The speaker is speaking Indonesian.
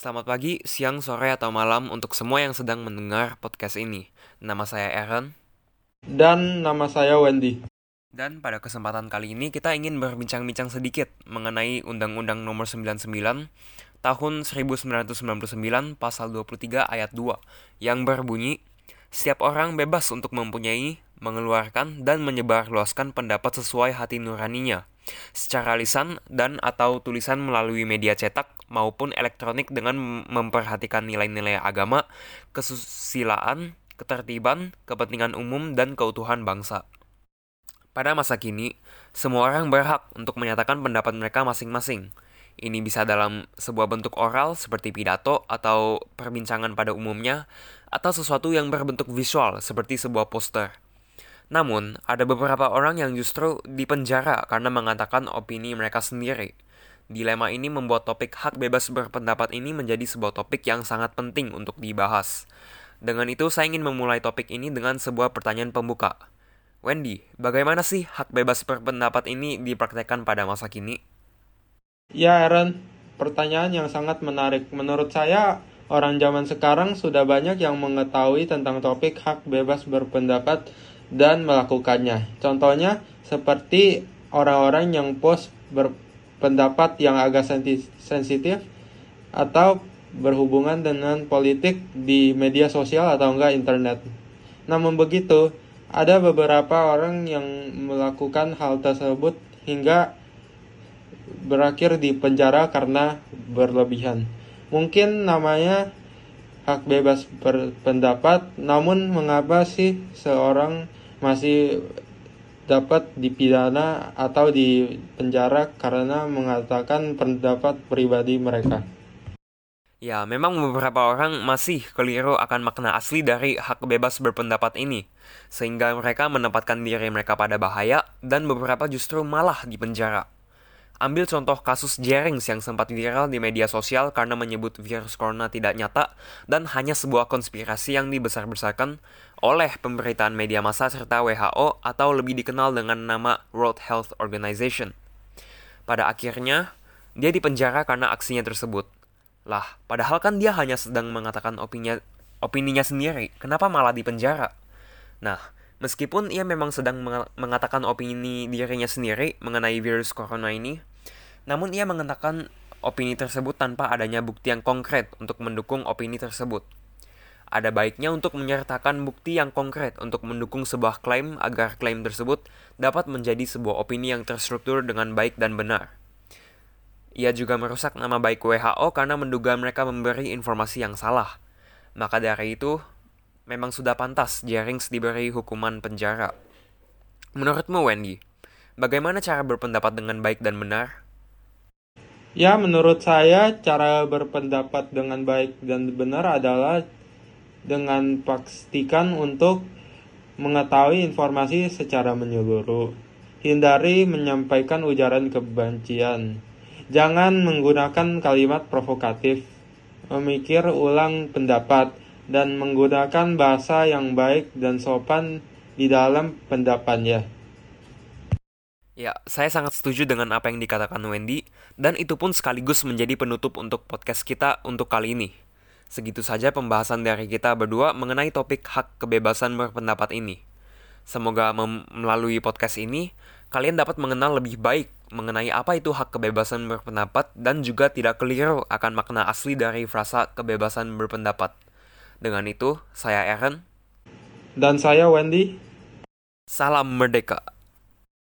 Selamat pagi, siang, sore, atau malam untuk semua yang sedang mendengar podcast ini. Nama saya Aaron. Dan nama saya Wendy. Dan pada kesempatan kali ini kita ingin berbincang-bincang sedikit mengenai Undang-Undang Nomor 99 Tahun 1999 Pasal 23 Ayat 2 yang berbunyi Setiap orang bebas untuk mempunyai, mengeluarkan, dan menyebarluaskan pendapat sesuai hati nuraninya secara lisan dan atau tulisan melalui media cetak maupun elektronik dengan memperhatikan nilai-nilai agama, kesusilaan, ketertiban, kepentingan umum, dan keutuhan bangsa. Pada masa kini, semua orang berhak untuk menyatakan pendapat mereka masing-masing. Ini bisa dalam sebuah bentuk oral seperti pidato atau perbincangan pada umumnya, atau sesuatu yang berbentuk visual seperti sebuah poster. Namun, ada beberapa orang yang justru dipenjara karena mengatakan opini mereka sendiri. Dilema ini membuat topik hak bebas berpendapat ini menjadi sebuah topik yang sangat penting untuk dibahas. Dengan itu, saya ingin memulai topik ini dengan sebuah pertanyaan pembuka. Wendy, bagaimana sih hak bebas berpendapat ini dipraktekkan pada masa kini? Ya, Aaron, pertanyaan yang sangat menarik. Menurut saya, orang zaman sekarang sudah banyak yang mengetahui tentang topik hak bebas berpendapat dan melakukannya. Contohnya seperti orang-orang yang post berpendapat yang agak sensitif atau berhubungan dengan politik di media sosial atau enggak internet. Namun begitu, ada beberapa orang yang melakukan hal tersebut hingga berakhir di penjara karena berlebihan. Mungkin namanya hak bebas berpendapat, namun mengapa sih seorang masih dapat dipidana atau dipenjara karena mengatakan pendapat pribadi mereka. Ya, memang beberapa orang masih keliru akan makna asli dari hak bebas berpendapat ini, sehingga mereka menempatkan diri mereka pada bahaya dan beberapa justru malah dipenjara. Ambil contoh kasus Jerings yang sempat viral di media sosial karena menyebut virus corona tidak nyata dan hanya sebuah konspirasi yang dibesar-besarkan oleh pemberitaan media massa serta WHO atau lebih dikenal dengan nama World Health Organization. Pada akhirnya, dia dipenjara karena aksinya tersebut. Lah, padahal kan dia hanya sedang mengatakan opininya, opininya sendiri, kenapa malah dipenjara? Nah, meskipun ia memang sedang mengatakan opini dirinya sendiri mengenai virus corona ini, namun ia mengatakan opini tersebut tanpa adanya bukti yang konkret untuk mendukung opini tersebut. Ada baiknya untuk menyertakan bukti yang konkret untuk mendukung sebuah klaim agar klaim tersebut dapat menjadi sebuah opini yang terstruktur dengan baik dan benar. Ia juga merusak nama baik WHO karena menduga mereka memberi informasi yang salah. Maka dari itu, memang sudah pantas Jerings diberi hukuman penjara. Menurutmu Wendy, bagaimana cara berpendapat dengan baik dan benar? Ya, menurut saya cara berpendapat dengan baik dan benar adalah dengan pastikan untuk mengetahui informasi secara menyeluruh. Hindari menyampaikan ujaran kebencian. Jangan menggunakan kalimat provokatif. Memikir ulang pendapat dan menggunakan bahasa yang baik dan sopan di dalam pendapatnya. Ya, saya sangat setuju dengan apa yang dikatakan Wendy, dan itu pun sekaligus menjadi penutup untuk podcast kita untuk kali ini. Segitu saja pembahasan dari kita berdua mengenai topik hak kebebasan berpendapat ini. Semoga melalui podcast ini, kalian dapat mengenal lebih baik mengenai apa itu hak kebebasan berpendapat dan juga tidak keliru akan makna asli dari frasa kebebasan berpendapat. Dengan itu, saya Aaron. Dan saya Wendy. Salam merdeka.